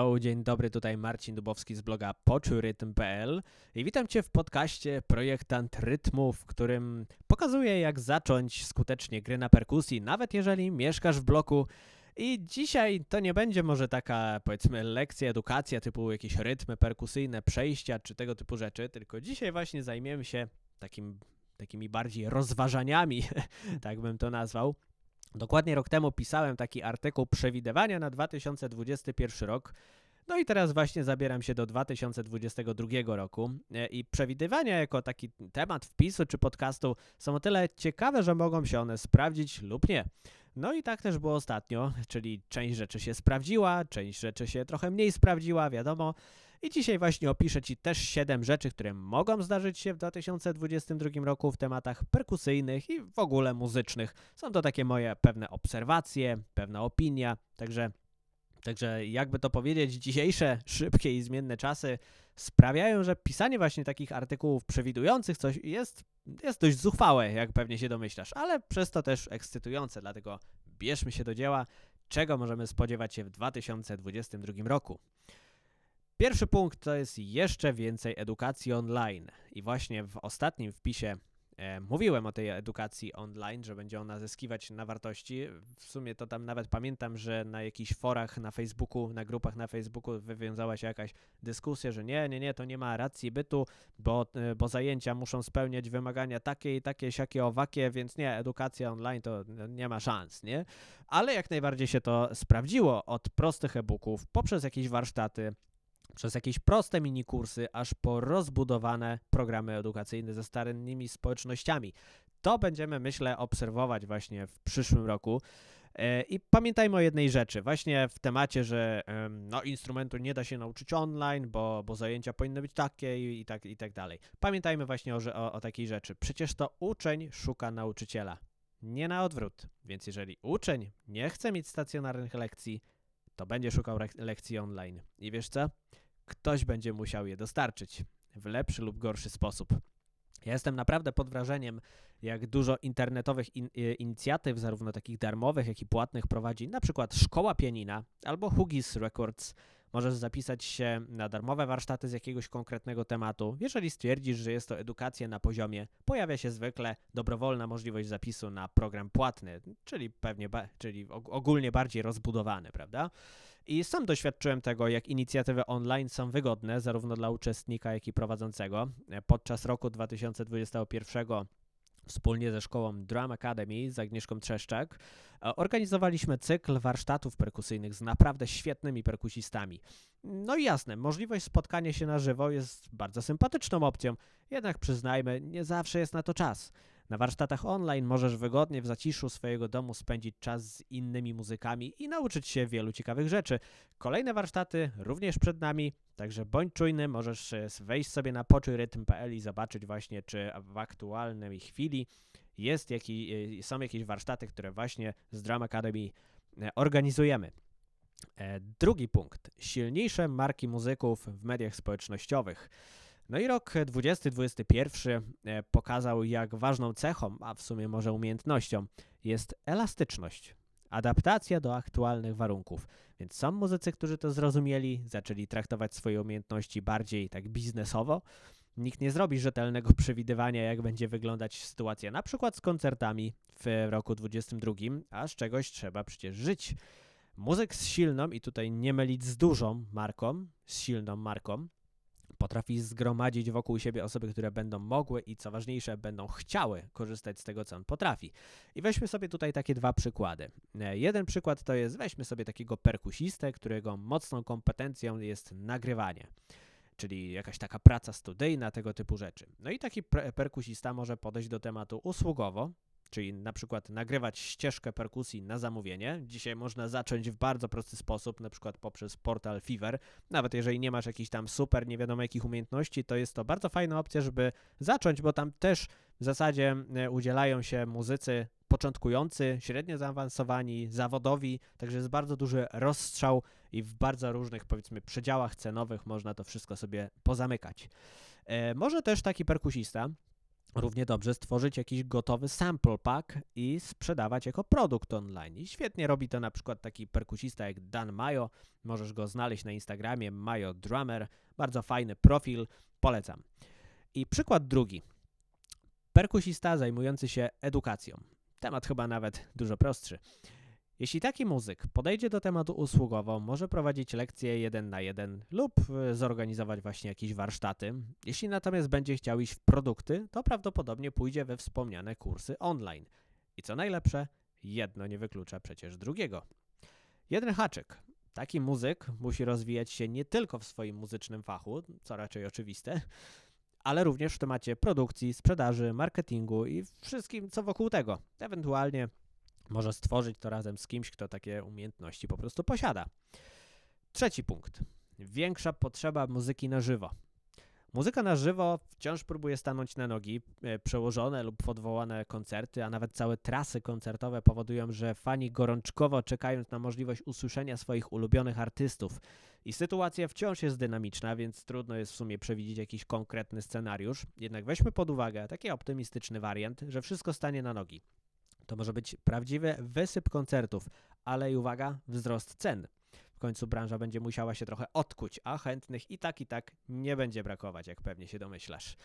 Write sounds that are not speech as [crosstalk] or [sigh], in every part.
Hello, dzień dobry, tutaj Marcin Dubowski z bloga poczurytm.pl i witam Cię w podcaście Projektant Rytmu, w którym pokazuję jak zacząć skutecznie gry na perkusji, nawet jeżeli mieszkasz w bloku. I dzisiaj to nie będzie może taka, powiedzmy, lekcja, edukacja typu jakieś rytmy perkusyjne, przejścia czy tego typu rzeczy, tylko dzisiaj właśnie zajmiemy się takim, takimi bardziej rozważaniami, [laughs] tak bym to nazwał, Dokładnie rok temu pisałem taki artykuł przewidywania na 2021 rok. No i teraz właśnie zabieram się do 2022 roku e, i przewidywania jako taki temat wpisu czy podcastu są o tyle ciekawe, że mogą się one sprawdzić lub nie. No i tak też było ostatnio, czyli część rzeczy się sprawdziła, część rzeczy się trochę mniej sprawdziła, wiadomo. I dzisiaj właśnie opiszę Ci też 7 rzeczy, które mogą zdarzyć się w 2022 roku w tematach perkusyjnych i w ogóle muzycznych. Są to takie moje pewne obserwacje, pewna opinia, także Także jakby to powiedzieć, dzisiejsze szybkie i zmienne czasy sprawiają, że pisanie właśnie takich artykułów przewidujących coś jest, jest dość zuchwałe, jak pewnie się domyślasz, ale przez to też ekscytujące, dlatego bierzmy się do dzieła, czego możemy spodziewać się w 2022 roku. Pierwszy punkt to jest jeszcze więcej edukacji online. I właśnie w ostatnim wpisie e, mówiłem o tej edukacji online, że będzie ona zyskiwać na wartości. W sumie to tam nawet pamiętam, że na jakichś forach na Facebooku, na grupach na Facebooku wywiązała się jakaś dyskusja, że nie, nie, nie, to nie ma racji bytu, bo, e, bo zajęcia muszą spełniać wymagania takie i takie, siakie, owakie, więc nie, edukacja online to nie ma szans, nie? Ale jak najbardziej się to sprawdziło od prostych e-booków, poprzez jakieś warsztaty, przez jakieś proste minikursy, aż po rozbudowane programy edukacyjne ze starymi społecznościami. To będziemy, myślę, obserwować właśnie w przyszłym roku. E, I pamiętajmy o jednej rzeczy, właśnie w temacie, że no, instrumentu nie da się nauczyć online, bo, bo zajęcia powinny być takie i, i, tak, i tak dalej. Pamiętajmy właśnie o, o, o takiej rzeczy. Przecież to uczeń szuka nauczyciela, nie na odwrót. Więc jeżeli uczeń nie chce mieć stacjonarnych lekcji, to będzie szukał lekcji online. I wiesz co? Ktoś będzie musiał je dostarczyć w lepszy lub gorszy sposób. Ja jestem naprawdę pod wrażeniem, jak dużo internetowych in, e, inicjatyw, zarówno takich darmowych, jak i płatnych, prowadzi na przykład Szkoła Pianina albo Huggies Records, Możesz zapisać się na darmowe warsztaty z jakiegoś konkretnego tematu. Jeżeli stwierdzisz, że jest to edukacja na poziomie, pojawia się zwykle dobrowolna możliwość zapisu na program płatny, czyli pewnie, czyli ogólnie bardziej rozbudowany, prawda? I sam doświadczyłem tego, jak inicjatywy online są wygodne zarówno dla uczestnika, jak i prowadzącego. Podczas roku 2021 Wspólnie ze szkołą Drum Academy z Agnieszką Trzeszczak organizowaliśmy cykl warsztatów perkusyjnych z naprawdę świetnymi perkusistami. No i jasne, możliwość spotkania się na żywo jest bardzo sympatyczną opcją, jednak przyznajmy, nie zawsze jest na to czas. Na warsztatach online możesz wygodnie w zaciszu swojego domu spędzić czas z innymi muzykami i nauczyć się wielu ciekawych rzeczy. Kolejne warsztaty również przed nami, także bądź czujny, możesz e, wejść sobie na poczujrytm.pl i zobaczyć właśnie, czy w aktualnej chwili jest jaki, e, są jakieś warsztaty, które właśnie z Drum Academy e, organizujemy. Drugi punkt. Silniejsze marki muzyków w mediach społecznościowych. No i rok 2021 e, pokazał, jak ważną cechą, a w sumie może umiejętnością, jest elastyczność, adaptacja do aktualnych warunków. Więc są muzycy, którzy to zrozumieli, zaczęli traktować swoje umiejętności bardziej tak biznesowo. Nikt nie zrobi rzetelnego przewidywania, jak będzie wyglądać sytuacja na przykład z koncertami w roku 2022, a z czegoś trzeba przecież żyć. Muzyk z silną, i tutaj nie mylić z dużą marką, z silną marką, potrafi zgromadzić wokół siebie osoby, które będą mogły i co ważniejsze, będą chciały korzystać z tego, co on potrafi. I weźmy sobie tutaj takie dwa przykłady. E, jeden przykład to jest, weźmy sobie takiego perkusistę, którego mocną kompetencją jest nagrywanie czyli jakaś taka praca studyjna, tego typu rzeczy. No i taki perkusista może podejść do tematu usługowo, czyli na przykład nagrywać ścieżkę perkusji na zamówienie. Dzisiaj można zacząć w bardzo prosty sposób, na przykład poprzez portal Fiverr. Nawet jeżeli nie masz jakichś tam super, nie wiadomo jakich umiejętności, to jest to bardzo fajna opcja, żeby zacząć, bo tam też w zasadzie e, udzielają się muzycy początkujący, średnio zaawansowani, zawodowi, także jest bardzo duży rozstrzał i w bardzo różnych, powiedzmy, przedziałach cenowych można to wszystko sobie pozamykać. E, może też taki perkusista równie dobrze stworzyć jakiś gotowy sample pack i sprzedawać jako produkt online. I świetnie robi to na przykład taki perkusista jak Dan Mayo. Możesz go znaleźć na Instagramie Mayo Drummer. Bardzo fajny profil, polecam. I przykład drugi. Perkusista zajmujący się edukacją. Temat chyba nawet dużo prostszy. Jeśli taki muzyk podejdzie do tematu usługowo, może prowadzić lekcje jeden na jeden lub e, zorganizować właśnie jakieś warsztaty. Jeśli natomiast będzie chciał iść w produkty, to prawdopodobnie pójdzie we wspomniane kursy online. I co najlepsze, jedno nie wyklucza przecież drugiego. Jeden haczyk. Taki muzyk musi rozwijać się nie tylko w swoim muzycznym fachu, co raczej oczywiste, ale również w temacie produkcji, sprzedaży, marketingu i wszystkim, co wokół tego. Ewentualnie może stworzyć to razem z kimś, kto takie umiejętności po prostu posiada. Trzeci punkt. Większa potrzeba muzyki na żywo. Muzyka na żywo wciąż próbuje stanąć na nogi. E, przełożone lub odwołane koncerty, a nawet całe trasy koncertowe powodują, że fani gorączkowo czekają na możliwość usłyszenia swoich ulubionych artystów. I sytuacja wciąż jest dynamiczna, więc trudno jest w sumie przewidzieć jakiś konkretny scenariusz. Jednak weźmy pod uwagę taki optymistyczny wariant, że wszystko stanie na nogi. To może być prawdziwy wysyp koncertów, ale i uwaga, wzrost cen. W końcu branża będzie musiała się trochę odkuć, a chętnych i tak, i tak nie będzie brakować, jak pewnie się domyślasz.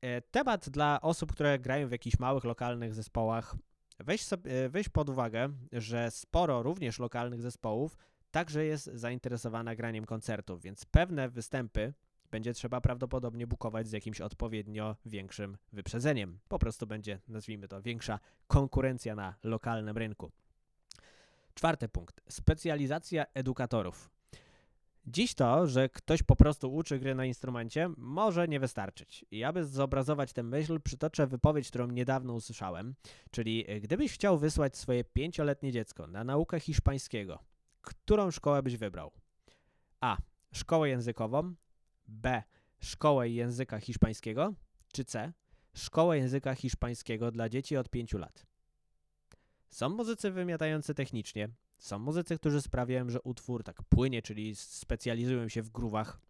E, temat dla osób, które grają w jakichś małych, lokalnych zespołach. Weź, sobie, weź pod uwagę, że sporo również lokalnych zespołów także jest zainteresowana graniem koncertów, więc pewne występy będzie trzeba prawdopodobnie bukować z jakimś odpowiednio większym wyprzedzeniem. Po prostu będzie, nazwijmy to, większa konkurencja na lokalnym rynku. Czwarty punkt. Specjalizacja edukatorów. Dziś to, że ktoś po prostu uczy gry na instrumencie, może nie wystarczyć. I aby zobrazować tę myśl, przytoczę wypowiedź, którą niedawno usłyszałem, czyli gdybyś chciał wysłać swoje pięcioletnie dziecko na naukę hiszpańskiego, którą szkołę byś wybrał? A. Szkołę językową, B. Szkołę języka hiszpańskiego, czy C. Szkołę języka hiszpańskiego dla dzieci od 5 lat. Są muzycy wymiatający technicznie, są muzycy, którzy sprawiają, że utwór tak płynie, czyli specjalizują się w grówach.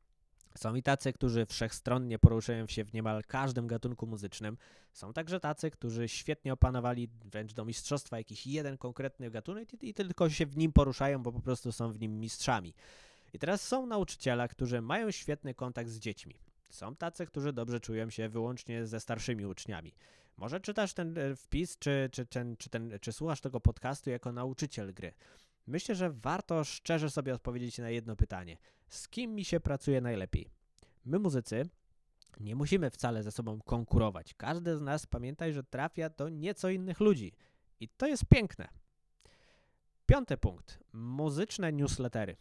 Są i tacy, którzy wszechstronnie poruszają się w niemal każdym gatunku muzycznym. Są także tacy, którzy świetnie opanowali wręcz do mistrzostwa jakiś jeden konkretny gatunek i, i tylko się w nim poruszają, bo po prostu są w nim mistrzami. I teraz są nauczyciele, którzy mają świetny kontakt z dziećmi. Są tacy, którzy dobrze czują się wyłącznie ze starszymi uczniami. Może czytasz ten e, wpis, czy, czy, czy, ten, czy słuchasz tego podcastu jako nauczyciel gry. Myślę, że warto szczerze sobie odpowiedzieć na jedno pytanie. Z kim mi się pracuje najlepiej? My, muzycy, nie musimy wcale ze sobą konkurować. Każdy z nas, pamiętaj, że trafia do nieco innych ludzi. I to jest piękne. Piąty punkt. Muzyczne newslettery.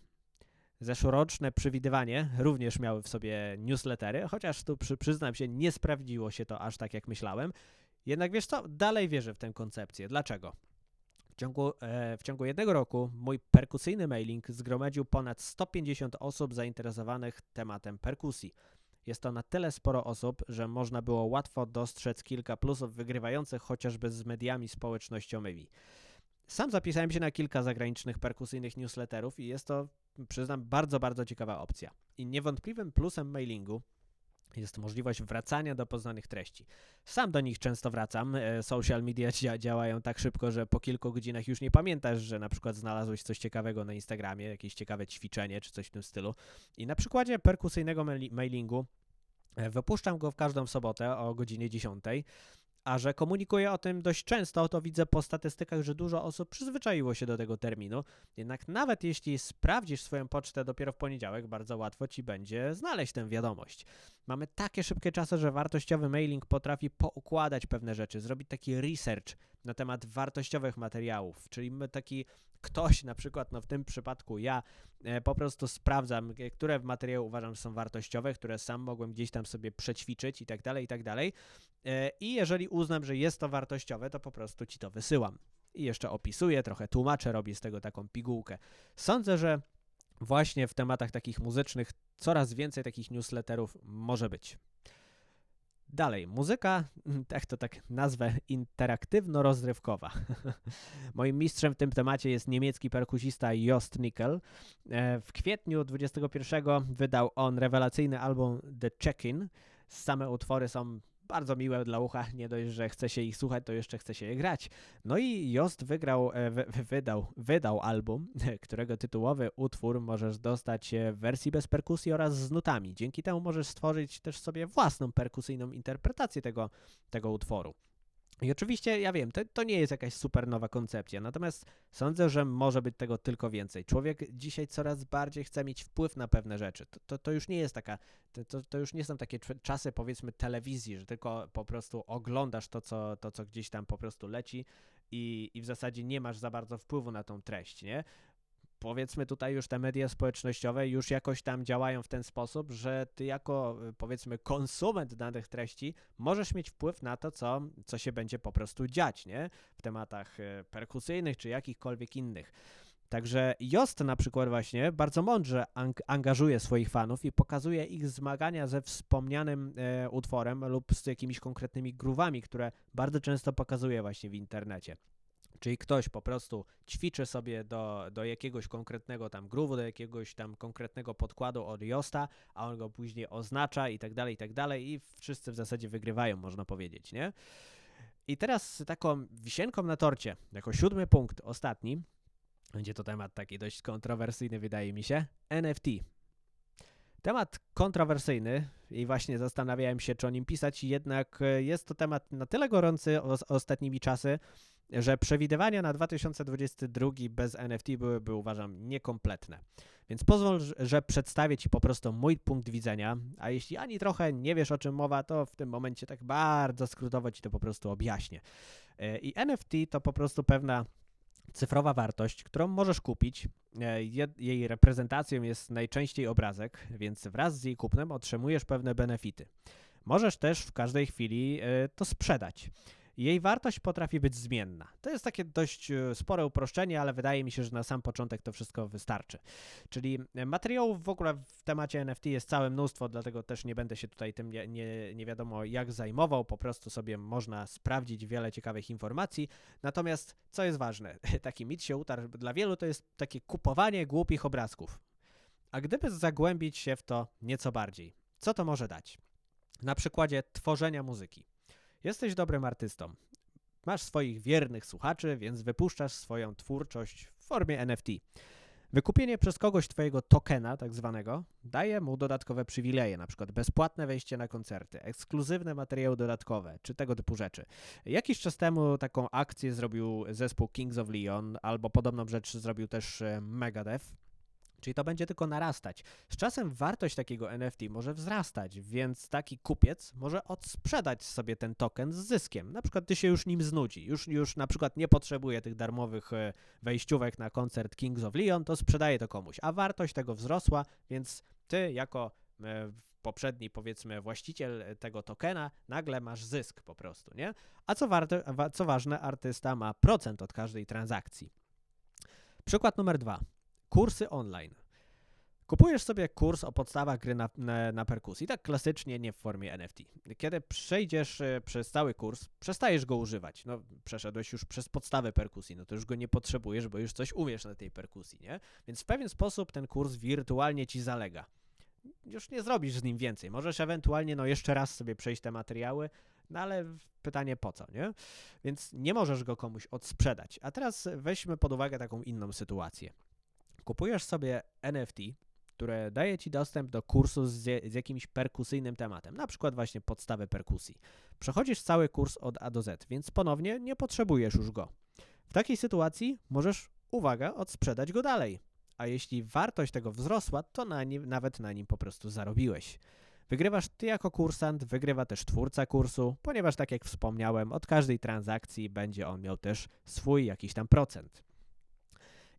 Zeszłoroczne przewidywanie również miały w sobie newslettery, chociaż tu przy, przyznam się, nie sprawdziło się to aż tak, jak myślałem. Jednak wiesz co, dalej wierzę w tę koncepcję. Dlaczego? W ciągu, e, w ciągu jednego roku mój perkusyjny mailing zgromadził ponad 150 osób zainteresowanych tematem perkusji. Jest to na tyle sporo osób, że można było łatwo dostrzec kilka plusów wygrywających chociażby z mediami społecznościowymi. Sam zapisałem się na kilka zagranicznych perkusyjnych newsletterów i jest to, przyznam, bardzo, bardzo ciekawa opcja. I niewątpliwym plusem mailingu jest możliwość wracania do poznanych treści. Sam do nich często wracam. E, social media działają tak szybko, że po kilku godzinach już nie pamiętasz, że na przykład znalazłeś coś ciekawego na Instagramie, jakieś ciekawe ćwiczenie czy coś w tym stylu. I na przykładzie perkusyjnego mailingu e, wypuszczam go w każdą sobotę o godzinie 10 a że komunikuję o tym dość często, to widzę po statystykach, że dużo osób przyzwyczaiło się do tego terminu. Jednak nawet jeśli sprawdzisz swoją pocztę dopiero w poniedziałek, bardzo łatwo ci będzie znaleźć tę wiadomość. Mamy takie szybkie czasy, że wartościowy mailing potrafi poukładać pewne rzeczy, zrobić taki research na temat wartościowych materiałów, czyli taki ktoś, na przykład, no w tym przypadku ja, e, po prostu sprawdzam, e, które materiały uważam, są wartościowe, które sam mogłem gdzieś tam sobie przećwiczyć i tak dalej, i tak dalej. E, I jeżeli uznam, że jest to wartościowe, to po prostu ci to wysyłam. I jeszcze opisuję, trochę tłumaczę, robię z tego taką pigułkę. Sądzę, że właśnie w tematach takich muzycznych coraz więcej takich newsletterów może być. Dalej, muzyka, [laughs] tak to tak nazwę, interaktywno-rozrywkowa. [laughs] Moim mistrzem w tym temacie jest niemiecki perkusista Jost Nickel. E, w kwietniu 21 wydał on rewelacyjny album The Check-In. Same utwory są bardzo miłe dla ucha, [laughs] nie dość, że chce się ich słuchać, to jeszcze chce się je grać. No i Jost wygrał, e, wydał, wydał album, [laughs] którego tytułowy utwór możesz dostać w wersji bez perkusji oraz z nutami. Dzięki temu możesz stworzyć też sobie własną perkusyjną interpretację tego, tego utworu. I oczywiście, ja wiem, to, to nie jest jakaś super nowa koncepcja, natomiast sądzę, że może być tego tylko więcej. Człowiek dzisiaj coraz bardziej chce mieć wpływ na pewne rzeczy. To, to, to już nie jest taka, to, to już nie są takie czasy, powiedzmy, telewizji, że tylko po prostu oglądasz to, co, to, co gdzieś tam po prostu leci i, i w zasadzie nie masz za bardzo wpływu na tą treść, nie? Powiedzmy tutaj już te media społecznościowe już jakoś tam działają w ten sposób, że ty jako y, powiedzmy konsument danych treści możesz mieć wpływ na to, co, co się będzie po prostu dziać, nie? W tematach y, perkusyjnych czy jakichkolwiek innych. Także Jost na przykład właśnie bardzo mądrze ang angażuje swoich fanów i pokazuje ich zmagania ze wspomnianym e, utworem lub z jakimiś konkretnymi grówami, które bardzo często pokazuje właśnie w internecie. Czyli ktoś po prostu ćwiczy sobie do, do jakiegoś konkretnego tam groove'u, do jakiegoś tam konkretnego podkładu od Josta, a on go później oznacza i tak dalej, i tak dalej i wszyscy w zasadzie wygrywają, można powiedzieć, nie? I teraz taką wisienką na torcie, jako siódmy punkt, ostatni, będzie to temat taki dość kontrowersyjny, wydaje mi się, NFT. Temat kontrowersyjny i właśnie zastanawiałem się, czy o nim pisać, jednak jest to temat na tyle gorący o, ostatnimi czasy, że przewidywania na 2022 bez NFT byłyby, uważam, niekompletne. Więc pozwól, że przedstawię Ci po prostu mój punkt widzenia, a jeśli ani trochę nie wiesz o czym mowa, to w tym momencie tak bardzo skrótowo Ci to po prostu objaśnię. E, I NFT to po prostu pewna cyfrowa wartość, którą możesz kupić. E, jej reprezentacją jest najczęściej obrazek, więc wraz z jej kupnem otrzymujesz pewne benefity. Możesz też w każdej chwili e, to sprzedać. Jej wartość potrafi być zmienna. To jest takie dość e, spore uproszczenie, ale wydaje mi się, że na sam początek to wszystko wystarczy. Czyli e, materiałów w ogóle w temacie NFT jest całe mnóstwo, dlatego też nie będę się tutaj tym nie, nie, nie wiadomo jak zajmował, po prostu sobie można sprawdzić wiele ciekawych informacji. Natomiast co jest ważne, [laughs] taki mit się utarł, dla wielu to jest takie kupowanie głupich obrazków. A gdyby zagłębić się w to nieco bardziej, co to może dać? Na przykładzie tworzenia muzyki. Jesteś dobrym artystą. Masz swoich wiernych słuchaczy, więc wypuszczasz swoją twórczość w formie NFT. Wykupienie przez kogoś twojego tokena, tak zwanego, daje mu dodatkowe przywileje, na przykład bezpłatne wejście na koncerty, ekskluzywne materiały dodatkowe, czy tego typu rzeczy. Jakiś czas temu taką akcję zrobił zespół Kings of Leon, albo podobną rzecz zrobił też e, Megadeth. Czyli to będzie tylko narastać. Z czasem wartość takiego NFT może wzrastać, więc taki kupiec może odsprzedać sobie ten token z zyskiem. Na przykład ty się już nim znudzi, już, już na przykład nie potrzebuje tych darmowych e, wejściówek na koncert Kings of Leon, to sprzedaje to komuś, a wartość tego wzrosła, więc ty jako e, poprzedni, powiedzmy, właściciel tego tokena, nagle masz zysk po prostu, nie? A co, co ważne, artysta ma procent od każdej transakcji. Przykład numer dwa. Kursy online. Kupujesz sobie kurs o podstawach gry na, na, na, perkusji, tak klasycznie, nie w formie NFT. Kiedy przejdziesz e, przez cały kurs, przestajesz go używać. No, przeszedłeś już przez podstawę perkusji, no to już go nie potrzebujesz, bo już coś umiesz na tej perkusji, nie? Więc w pewien sposób ten kurs wirtualnie ci zalega. Już nie zrobisz z nim więcej. Możesz ewentualnie, no jeszcze raz sobie przejść te materiały, no ale pytanie po co, nie? Więc nie możesz go komuś odsprzedać. A teraz weźmy pod uwagę taką inną sytuację. Kupujesz sobie NFT, które daje Ci dostęp do kursu z, z, jakimś perkusyjnym tematem, na przykład właśnie podstawę perkusji. Przechodzisz cały kurs od A do Z, więc ponownie nie potrzebujesz już go. W takiej sytuacji możesz, uwaga, odsprzedać go dalej. A jeśli wartość tego wzrosła, to na nim, nawet na nim po prostu zarobiłeś. Wygrywasz ty jako kursant, wygrywa też twórca kursu, ponieważ tak jak wspomniałem, od każdej transakcji będzie on miał też swój jakiś tam procent.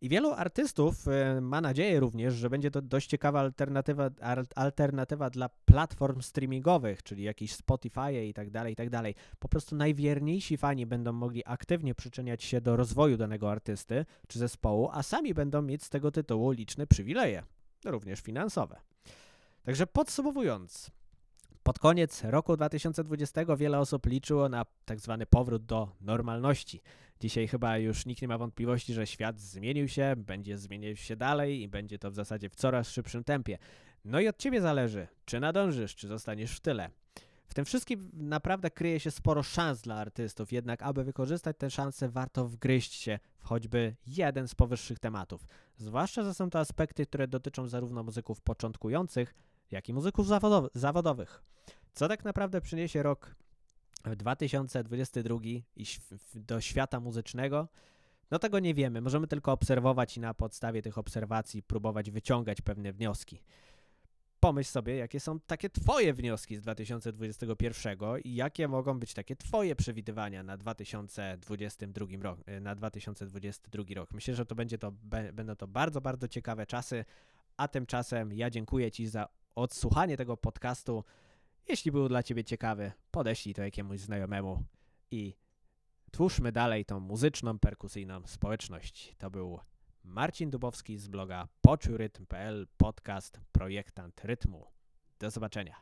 I wielu artystów e, ma nadzieję również, że będzie to dość ciekawa alternatywa, alternatywa dla platform streamingowych, czyli jakieś Spotify i tak dalej, i tak dalej. Po prostu najwierniejsi fani będą mogli aktywnie przyczyniać się do rozwoju danego artysty czy zespołu, a sami będą mieć z tego tytułu liczne przywileje, również finansowe. Także podsumowując, pod koniec roku 2020 wiele osób liczyło na tak zwany powrót do normalności. Dzisiaj chyba już nikt nie ma wątpliwości, że świat zmienił się, będzie zmieniał się dalej i będzie to w zasadzie w coraz szybszym tempie. No i od ciebie zależy, czy nadążysz, czy zostaniesz w tyle. W tym wszystkim naprawdę kryje się sporo szans dla artystów, jednak aby wykorzystać te szanse, warto wgryźć się w choćby jeden z powyższych tematów. Zwłaszcza, że są to aspekty, które dotyczą zarówno muzyków początkujących, jak i muzyków zawodow- zawodowych. Co tak naprawdę przyniesie rok 2022 i do świata muzycznego? No tego nie wiemy, możemy tylko obserwować i na podstawie tych obserwacji próbować wyciągać pewne wnioski. Pomyśl sobie, jakie są takie Twoje wnioski z 2021 i jakie mogą być takie Twoje przewidywania na 2022 rok. Na 2022 rok. Myślę, że to będzie to, będą to bardzo, bardzo ciekawe czasy, a tymczasem ja dziękuję Ci za odsłuchanie tego podcastu. Jeśli był dla Ciebie ciekawy, podeślij to jakiemuś znajomemu i twórzmy dalej tą muzyczną, perkusyjną społeczność. To był Marcin Dubowski z bloga poczurytm.pl, podcast Projektant Rytmu. Do zobaczenia.